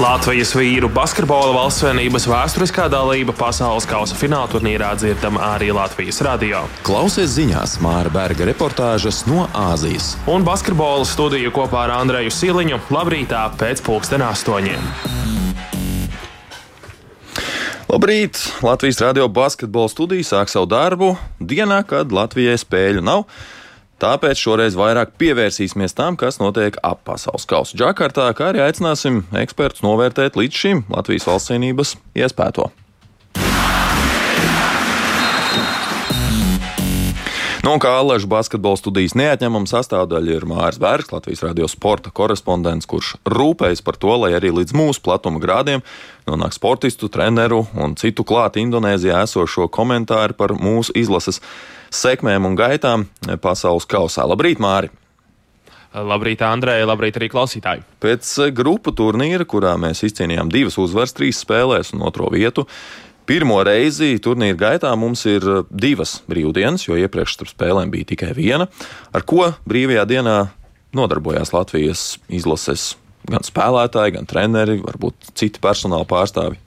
Latvijas vīru basketbola valstsvienības vēsturiskā dalība pasaules kausa fināla turnīrā dzirdama arī Latvijas radio. Klausies ziņās Māra Berga reportāžas no Āzijas. Un basketbola studiju kopā ar Andreju Siliņu labrītā pēc pulksten astoņiem. Labrīt! Latvijas radio basketbola studija sāk savu darbu dienā, kad Latvijai spēļu nav. Tāpēc šoreiz vairāk pievērsīsimies tam, kas notiek ap pasaules kausa Džakartā, kā arī aicināsim ekspertus novērtēt līdz šim Latvijas valstsvienības iespēto. Nu, kā Allaža basketbola studijas neatņemama sastāvdaļa ir Mārcis Bergs, Latvijas radio sporta korespondents, kurš rūpējas par to, lai arī līdz mūsu platuma grādiem nonāk sportistu, treneru un citu klāt Indonēzijā esošo komentāru par mūsu izlases sekmēm un gaitām pasaules kausā. Labrīt, Māri! Labrīt, Andrej, labrīt arī klausītāji. Pēc grupu turnīra, kurā mēs izcīnījām divas uzvaras, trīs spēlēs un otro vietu, pirmo reizi turnīra gaitā mums ir divas brīvdienas, jo iepriekš starp spēlēm bija tikai viena. Ar ko brīvajā dienā nodarbojās Latvijas izlases gan spēlētāji, gan treneri, varbūt citi personāla pārstāvi?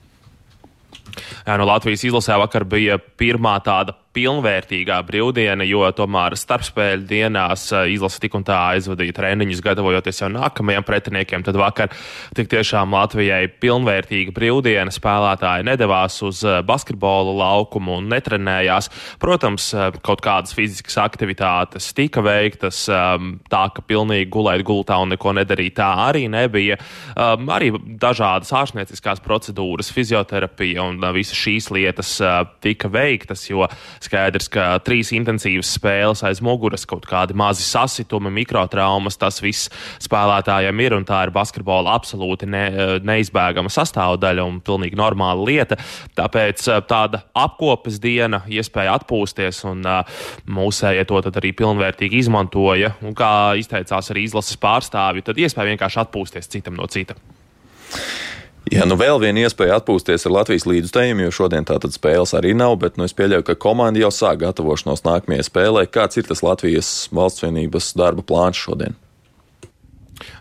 Jā, no Latvijas izlasē vakar bija pirmā tāda pilnvērtīgā brīvdiena, jo tomēr starpspēļu dienās eh, izlase tik un tā aizvadīja treniņus, gatavojoties jau nākamajiem pretiniekiem. Tad vakar tik tiešām Latvijai pilnvērtīga brīvdiena spēlētāji nedavās uz eh, basketbola laukumu un netrenējās. Protams, eh, kaut kādas fiziskas aktivitātes tika veiktas, ehm, tā ka pilnīgi gulēt gultā un neko nedarīt tā arī nebija. Ehm, arī dažādas ārstnieciskās procedūras, fizioterapija un visas šīs lietas tika veiktas, jo Skaidrs, ka trīs intensīvas spēles aiz muguras, kaut kādi mazi sasitumi, mikrotraumas, tas viss spēlētājiem ir, un tā ir basketbola absolūti ne, neizbēgama sastāvdaļa un pilnīgi normāla lieta. Tāpēc eh, tāda apkopes diena, iespēja atpūsties, un uh, mūsējie to arī pilnvērtīgi izmantoja, un kā izteicās arī izlases pārstāvji, tad iespēja vienkārši atpūsties citam no cita. Jā, nu vēl viena iespēja atpūsties ar Latvijas līdzstājiem, jo šodien tātad spēles arī nav, bet nu, es pieļauju, ka komanda jau sāk gatavošanos nākamajai spēlē. Kāds ir tas Latvijas valsts vienības darba plāns šodien?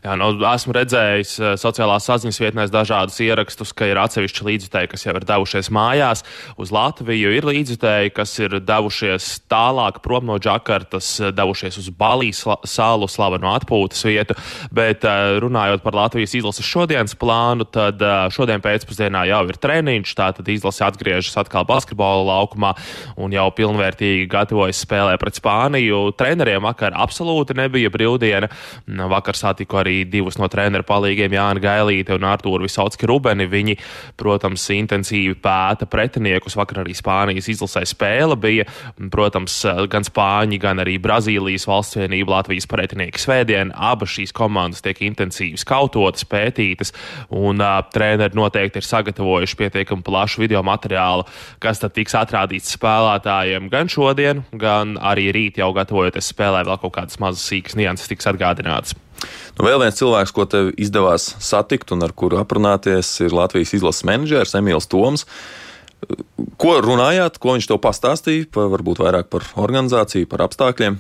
Jā, nu, esmu redzējis uh, sociālās saziņas vietnēs dažādus ierakstus, ka ir atsevišķi līdzjutēji, kas jau ir devušies mājās uz Latviju. Ir līdzjutēji, kas ir devušies tālāk prom no Džakartas, eh, devušies uz Balijas salu, slavenu atpūtas vietu. Bet uh, runājot par Latvijas izlases šodienas plānu, tad uh, šodien pēcpusdienā jau ir treniņš, tātad izlase atgriežas atkal basketbola laukumā un jau pilnvērtīgi gatavojas spēlē pret Spāniju. Treneriem vakar absolūti nebija brīvdiena. Vakar satiku arī arī divus no treneru palīgiem, Jānis Gailīte un Artūru Visauski Rubeni. Viņi, protams, intensīvi pēta pretiniekus. Vakar arī Spānijas izlasē spēle bija. Protams, gan Spāņi, gan arī Brazīlijas valsts vienība Latvijas pretinieki svētdien. Abas šīs komandas tiek intensīvi skautotas, pētītas, un uh, treneri noteikti ir sagatavojuši pietiekami plašu video materiālu, kas tad tiks atrādīts spēlētājiem gan šodien, gan arī rīt jau gatavojoties spēlē, vēl kaut kādas mazas sīkas nianses tiks atgādinātas. Nu, vēl viens cilvēks, ko tev izdevās satikt un ar kuru aprunāties, ir Latvijas izlases menedžers Emīls Toms. Ko runājāt, ko viņš tev pastāstīja, par, varbūt vairāk par organizāciju, par apstākļiem?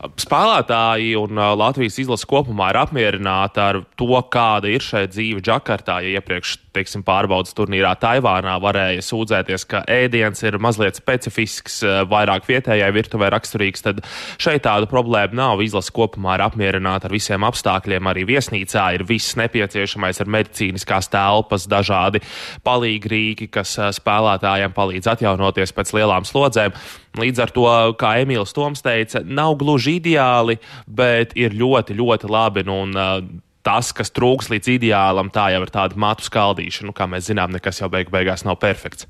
Spēlētāji un Latvijas izlase kopumā ir apmierināti ar to, kāda ir šī dzīve Džakartā. Ja iepriekš teiksim, pārbaudas turnīrā Taivānā varēja sūdzēties, ka ēdiens ir mazliet specifisks, vairāk vietējai virtuvē raksturīgs, tad šeit tāda problēma nav. Izlase kopumā ir apmierināta ar visiem apstākļiem. Arī viesnīcā ir viss nepieciešamais ar medicīniskās telpas, dažādi palīgrīki, kas spēlētājiem palīdz atjaunoties pēc lielām slodzēm. Līdz ar to, kā Emīls Toms teica, nav gluži ideāli, bet ir ļoti, ļoti labi. Nu, un, uh, Tas, kas trūks līdz ideālam, tā jau ir tāda matu skaldīšana. Nu, kā mēs zinām, nekas jau beig beigās nav perfekts.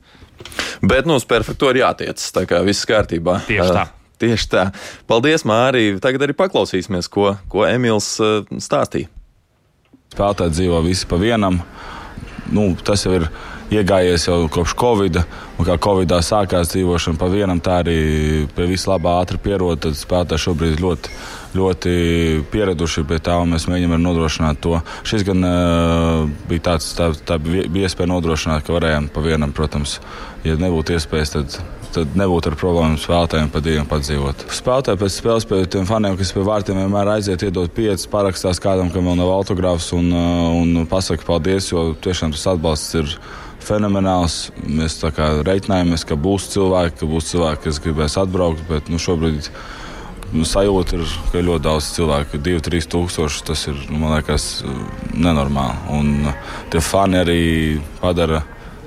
Bet nu, uz perfektu ir jātiec. Tā kā viss kārtībā. Tieši tā. Tieši tā. Paldies, Mārija. Tagad arī paklausīsimies, ko, ko Emīls uh, stāstīja. Spēlētāji dzīvo visi pa vienam. Nu, tas jau ir iegājies jau kopš Covid. Un kā Covid sākās dzīvošana pa vienam, tā arī pie visu labā ātri pierod. Tad spēlētāji šobrīd ļoti ļoti pieraduši pie tā, un mēs mēģinām nodrošināt to. Šis gan uh, bija tāds, tā, tā bija iespēja nodrošināt, ka varējām pa vienam, protams, ja nebūtu iespējas, tad, tad nebūtu ar problēmu spēlētājiem pa diviem padzīvot. Spēlētāji pēc spēles pie tiem faniem, kas pie vārtiem vienmēr aiziet, iedod piecas, parakstās kādam, kam vēl nav autogrāfs un, un pasaka paldies, jo tiešām tas atbalsts ir fenomenāls. Mēs reiķinājāmies, ka būs cilvēki, ka būs cilvēki, kas gribēs atbraukt, bet nu, šobrīd nu, sajūta ir, ka ļoti daudz cilvēku. 2-3 tūkstoši tas ir man liekas nenormāli. Un uh, tie fani arī padara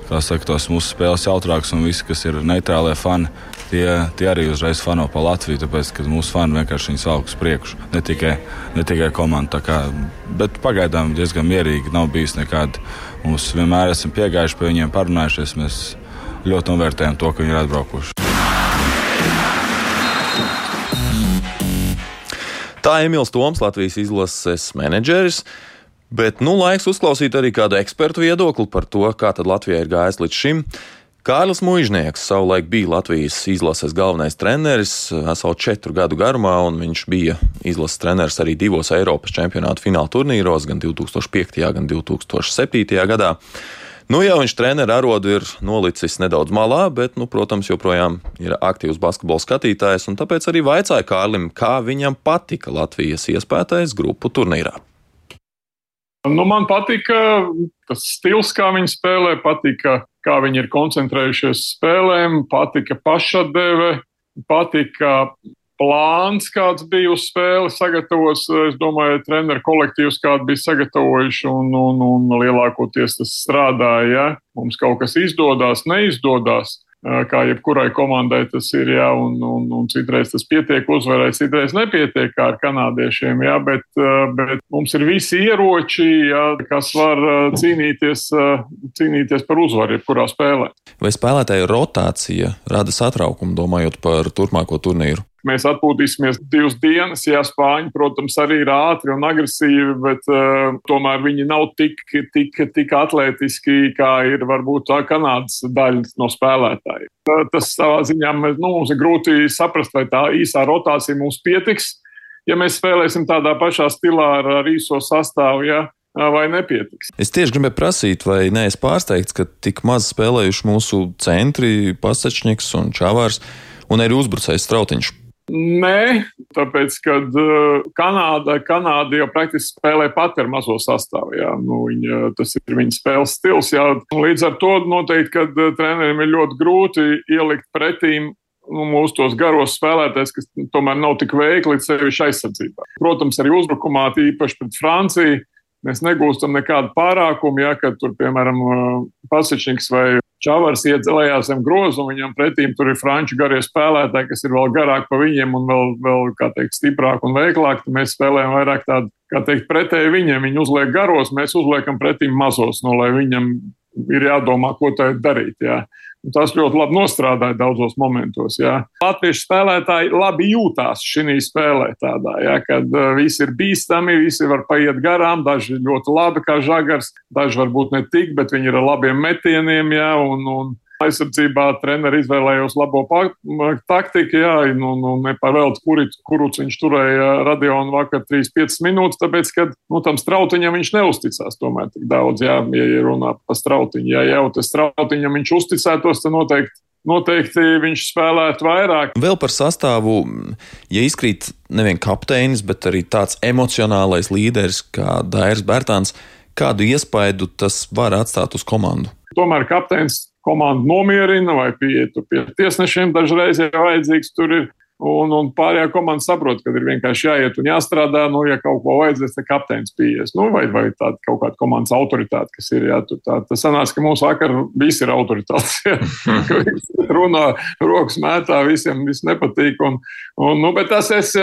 saka, tos mūsu spēles jautrākas, un visi, kas ir neitrālie fani, tie, tie arī uzreiz fano pa Latviju. Tāpēc, ka mūsu fani vienkārši viņus velk uz priekšu. Ne tikai, ne tikai komanda. Kā, bet pagaidām diezgan mierīgi. Nav bijis nekāda. Mums vienmēr esam piegājuši pie viņiem, parunājušies. Mēs ļoti novērtējam to, ka viņi ir atbraukuši. Tā Emīls Toms, Latvijas izlases menedžeris. Bet nu laiks uzklausīt arī kādu ekspertu viedokli par to, kā Latvijai ir gājis līdz šim. Kārlis Mūžnieks savulaik bija Latvijas izlases galvenais treneris, esot četru gadu garumā, un viņš bija izlases treneris arī divos Eiropas čempionāta fināla turnīros, gan 2005. gan 2007. gadā. Nu, jau viņš treneru arodu ir nolicis nedaudz malā, bet, nu, protams, joprojām ir aktīvs basketbola skatītājs, tāpēc arī vaicāja Kārlim, kā viņam patika Latvijas iespētais grupu turnīrā. Nu, man patika tas stils, kā viņi spēlē, patika, kā viņi ir koncentrējušies spēlēm, patika pašadeve, patika plāns, kāds bija uz spēli sagatavots. Es domāju, treneru kolektīvs, kādu bija sagatavojuši, un, un, un lielākoties tas strādāja. Ja? Mums kaut kas izdodas, neizdodas. Kā jebkurai komandai tas ir, jā, un, un, un citreiz tas pietiek uzvarai, citreiz nepietiek kā ar kanādiešiem, jā, bet, bet mums ir visi ieroči, jā, kas var cīnīties, cīnīties par uzvaru jebkurā spēlē. Vai spēlētāju rotācija rada satraukumu, domājot par turpmāko turnīru? Mēs atpūtīsimies divas dienas. Jā, Spāņi, protams, arī ir ātri un agresīvi, bet uh, tomēr viņi nav tik, tik, tik atletiski, kā ir varbūt tā Kanādas daļa no spēlētājiem. Uh, tas savā ziņā mēs, nu, mums ir grūti saprast, vai tā īsā rotācija mums pietiks. Ja mēs spēlēsim tādā pašā stilā ar, īso sastāvu, ja, vai nepietiks. Es tieši gribēju prasīt, vai neesmu pārsteigts, ka tik maz spēlējuši mūsu centri, Pasačņiks un Čavārs, un arī uzbrucējs Strautiņš. Nē, tāpēc, ka uh, Kanāda, Kanāda jau praktiski spēlē pati ar mazo sastāvu. Jā. Nu, viņa, tas ir viņas spēles stils. Jā. Līdz ar to noteikti, ka uh, treneriem ir ļoti grūti ielikt pretīm nu, mūsu tos garos spēlētājs, kas tomēr nav tik veikli sevišķi aizsardzībā. Protams, arī uzbrukumā, īpaši pret Franciju, mēs negūstam nekādu pārākumu, ja, kad tur, piemēram, uh, Pasičņiks vai Čavars iet lejās zem grozu, un viņam pretīm tur ir franču garie spēlētāji, kas ir vēl garāki par viņiem un vēl, vēl kā teikt, stiprāk un veiklāk. Mēs spēlējam vairāk tādu, kā teikt, pretēji viņiem. Viņi uzliek garos, mēs uzliekam pretīm mazos, no lai viņam ir jādomā, ko tā darīt. Jā. Tas ļoti labi nostrādāja daudzos momentos. Jā. Latviešu spēlētāji labi jūtās šajā spēlē, tādā, jā, kad uh, visi ir bīstami, visi var paiet garām, daži ļoti labi kā žagars, daži varbūt ne tik, bet viņi ir ar labiem metieniem. Jā, un, un, aizsardzībā treneri izvēlējos labo taktiku, jā, nu, nu nepavēlt, kurus viņš turēja radionu vakar 3-5 minūtes, tāpēc, ka nu, tam strautiņam viņš neusticās tomēr tik daudz, jā, ja runā par strautiņu. Ja jau tas strautiņam viņš uzticētos, tad noteikti noteikti viņš spēlētu vairāk. Vēl par sastāvu, ja izkrīt nevien kapteinis, bet arī tāds emocionālais līderis kā Dairis Bērtāns, kādu iespaidu tas var atstāt uz komandu? Tomēr kapteinis komandu nomierina vai pie, pie tiesnešiem dažreiz ir vajadzīgs. Tur ir Un, un pārējā komanda saprot, ka ir vienkārši jāiet un jāstrādā. Nu, ja kaut ko vajadzēs, tad kapteinis pieies. Nu, vai vai tāda kaut kāda komandas autoritāte, kas ir. Jā, tā, tas sanāca, ka mūsu vakar visi ir autoritātes. Visi runā, rokas mētā, visiem viss nepatīk. Un, un, nu, bet tas es,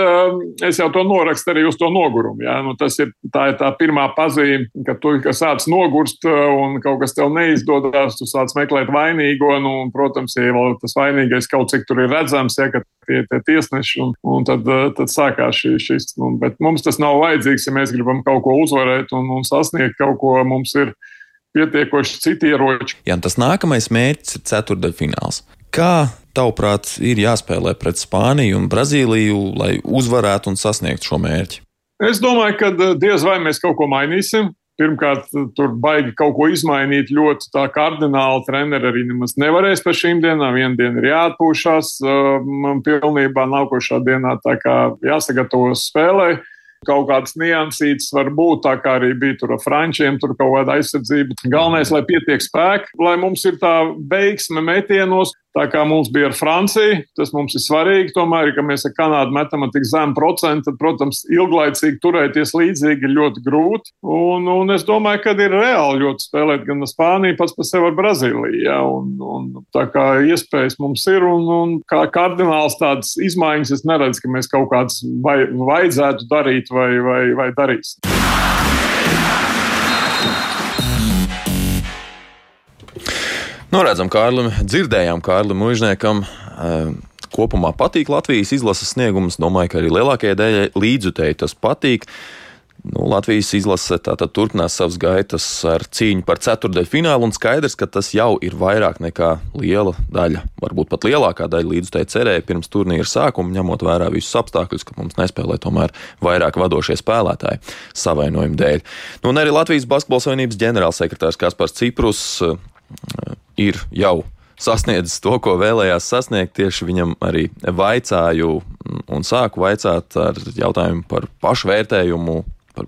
es jau to norakstu arī uz to nogurumu. Jā. Nu, tas ir tā, ir tā pirmā pazīme, ka tu ka sāc nogurst un kaut kas tev neizdodas, tu sāc meklēt vainīgo. Nu, un, protams, ja tas vainīgais kaut cik tur ir redzams, ja, tie, tie tiesneši, un, un tad, eh, tad sākās šī, šis. Nu, bet mums tas nav vajadzīgs, ja mēs gribam kaut ko uzvarēt un, un sasniegt kaut ko. Mums ir pietiekoši citi ieroči. Jā, tas nākamais mērķis ir ceturdaļfināls. Kā tavuprāt, ir jāspēlē pret Spāniju un Brazīliju, lai uzvarētu un sasniegtu šo mērķi? Es domāju, ka eh, diez vai mēs kaut ko mainīsim. Pirmkārt, tur baigi kaut ko izmainīt ļoti tā kardināli. Treneri arī nemaz nevarēs par šīm dienām. Vienu dienu ir jāatpūšas, man pilnībā nākošā dienā tā kā jāsagatavos spēlēt. Kaut kādas niansītas var būt, tā kā arī bija tur ar frančiem, tur kaut kāda aizsardzība. Galvenais, lai pietiek spēki, lai mums ir tā veiksme metienos, tā kā mums bija ar Franciju. Tas mums ir svarīgi. Tomēr, ja mēs ar Kanādu metam tik zemu procentu, tad, protams, ilglaicīgi turēties līdzīgi ir ļoti grūti. Un, un es domāju, ka ir reāli ļoti spēlēt gan ar Spāniju, pats par sevi ar Brazīliju. Ja? Un, un, tā kā iespējas mums ir, un, un kā kardināls tādas izmaiņas es neredzu, ka mēs kaut kādas vai, vajadzētu darīt vai, vai, vai darīs. Nu, redzam, Kārlim, dzirdējām Kārlim Mužniekam. Uh, kopumā patīk Latvijas izlases sniegums. Domāju, ka arī lielākajai daļai līdzutēji tas patīk. Nu, Latvijas izlase tātad turpinās savas gaitas ar cīņu par ceturdaļu finālu, un skaidrs, ka tas jau ir vairāk nekā liela daļa, varbūt pat lielākā daļa līdzutēji cerēja pirms turnīra sākuma, ņemot vērā visus apstākļus, ka mums nespēlē tomēr vairāk vadošie spēlētāji savainojumu dēļ. Nu, un arī Latvijas Basketbola Savienības ģenerālsekretārs Kaspars Ciprus eh, ir jau sasniedzis to, ko vēlējās sasniegt. Tieši viņam arī vaicāju un sāku vaicāt ar jautājumu par pašvērtējumu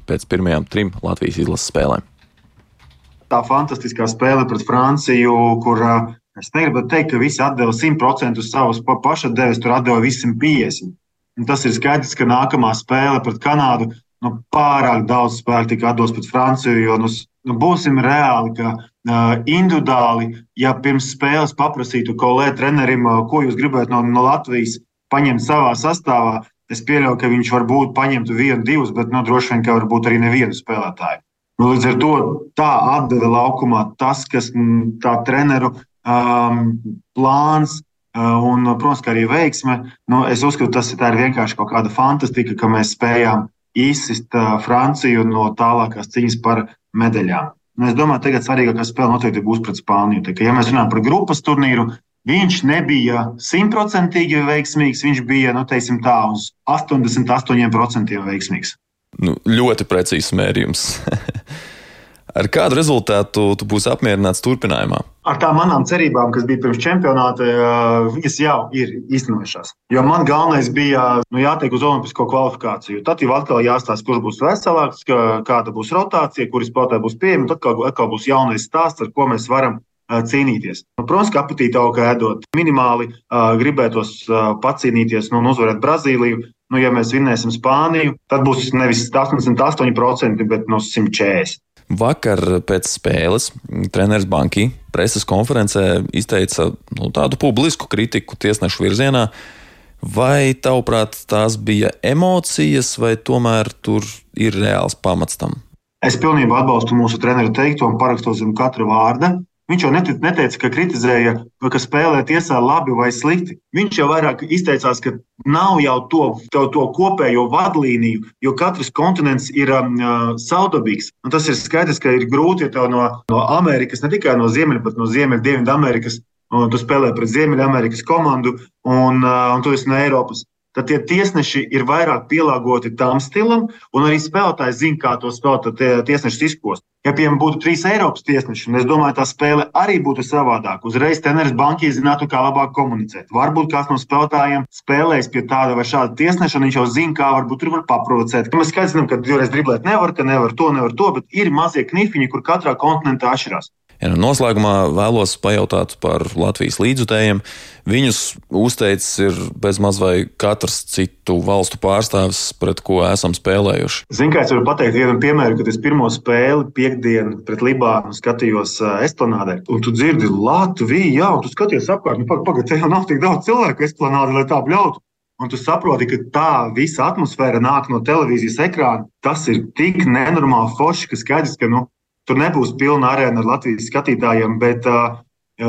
pēc pirmajām trim Latvijas izlases spēlēm. Tā fantastiskā spēle pret Franciju, kur es negribu teikt, ka visi atdeva 100% uz savas pašatdeves, tur atdeva visi 150. Un tas ir skaidrs, ka nākamā spēle pret Kanādu nu, pārāk daudz spēku tika atdos pret Franciju. Jo, nu, nu, būsim reāli, ka individuāli, ja pirms spēles paprasītu kolēģi trenerim, uh, ko jūs gribētu no, no Latvijas paņemt savā sastāvā, Es pieļauju, ka viņš varbūt paņemtu vienu, divus, bet nu, droši vien, ka varbūt arī nevienu spēlētāju. Nu, līdz ar to tā atdeve laukumā tas, kas m, tā treneru um, plāns uh, un, protams, arī veiksme. Nu, es uzskatu, tas ir vienkārši kaut kāda fantastika, ka mēs spējām izsist Franciju no tālākās cīņas par medaļām. Nu, es domāju, ka tagad svarīgākā spēle noteikti būs pret Spāniju. Tā, ja mēs runājam par grupas turnīru, Viņš nebija simtprocentīgi veiksmīgs, viņš bija nu, teiksim, tā, uz 88% veiksmīgs. Nu, ļoti precīzs mērījums. Ar kādu rezultātu tu būsi apmierināts turpinājumā? Ar tām manām cerībām, kas bija pirms čempionāta, viņas jau ir iznojušās. Jo man galvenais bija nu, jātiek uz olimpisko kvalifikāciju. Tad jau atkal jāstāsta, kurš būs veselāks, kāda būs rotācija, kuras spēlētāji būs pieejami. Tad atkal, atkal būs jaunais stāsts, ar ko mēs varam cīnīties. Nu, protams, ka apetīte augā ēdot minimāli, gribētos pacīnīties nu, un uzvarēt Brazīliju. Nu, ja mēs vinnēsim Spāniju, tad būs nevis 88%, bet no 140%. Vakar pēc spēles treneris Banki preses konferencē izteica nu, tādu publisku kritiku tiesnešu virzienā. Vai tavuprāt, tās bija emocijas, vai tomēr tur ir reāls pamats tam? Es pilnībā atbalstu mūsu treneru teikto un parakstos zem katra vārda. Viņš jau neteica, ka kritizēja, ka spēlē tiesā labi vai slikti. Viņš jau vairāk izteicās, ka nav jau to, to, to kopējo vadlīniju, jo katrs kontinents ir um, uh. Un tas ir skaidrs, ka ir grūti, ja no, no Amerikas, ne tikai no Ziemeļa, bet no Ziemeļ-Dienvidu-Amerikas, un tu spēlē pret Ziemeļamerikas komandu, un, uh, un tu esi no Eiropas tad tie tiesneši ir vairāk pielāgoti tam stilam, un arī spēlētājs zina, kā to spēlēt tiesnešus izkost. Ja, piemēram, būtu trīs Eiropas tiesneši, un es domāju, tā spēle arī būtu savādāka. Uzreiz treneris banķī zinātu, kā labāk komunicēt. Varbūt kāds no spēlētājiem spēlēs pie tāda vai šāda tiesneša, un viņš jau zina, kā varbūt tur var paprovocēt. Mēs skaidrs zinām, ka divreiz driblēt nevar, ka nevar to, nevar to, bet ir mazie knifiņi, kur katrā kontinentā atšķirās. Ja nu noslēgumā vēlos pajautāt par Latvijas līdzutējiem. Viņus uzteicis ir bezmaz vai katrs citu valstu pārstāvis, pret ko esam spēlējuši. Ziniet, kā es varu pateikt vienu piemēru, kad es pirmo spēli piekdienu pret Libānu skatījos Esplanādē. Un tu dzirdi Latviju, jā, un tu skaties apkārt, nu pagaidi, te jau nav tik daudz cilvēku Esplanādē, lai tā bļautu. Un tu saproti, ka tā visa atmosfēra nāk no televīzijas ekrāna. Tas ir tik nenormāli forši, ka skaidrs, ka nu, Tur nebūs pilna arēna ar Latvijas skatītājiem, bet uh,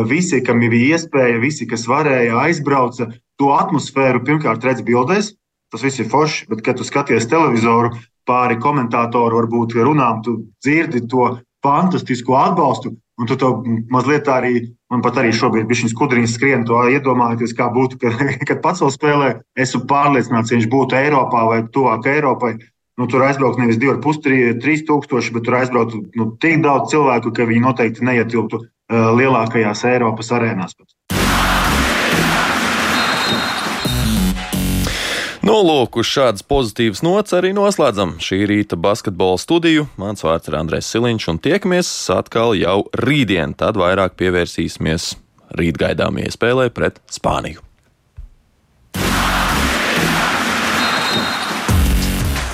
visi, kam bija iespēja, visi, kas varēja, aizbrauca, to atmosfēru pirmkārt redz bildēs. Tas viss ir forši, bet, kad tu skaties televizoru pāri komentatoru, varbūt runām, tu dzirdi to fantastisko atbalstu. Un tu to mazliet arī, man pat arī šobrīd bija šis skudriņš skrien, to iedomājieties, kā būtu, kad, kad pats vēl spēlē. Esmu pārliecināts, ja viņš būtu Eiropā vai tuvāk Eiropai. Nu, tur aizbraukt nevis 2,5, 3 tūkstoši, bet tur aizbraukt nu, tik daudz cilvēku, ka viņi noteikti neietilptu uh, lielākajās Eiropas arēnās. Nu, lūk, uz šādas pozitīvas nots arī noslēdzam šī rīta basketbola studiju. Mans vārds ir Andrēs Siliņš, un tiekamies atkal jau rītdien. Tad vairāk pievērsīsimies rītgaidāmajai spēlē pret Spāniju.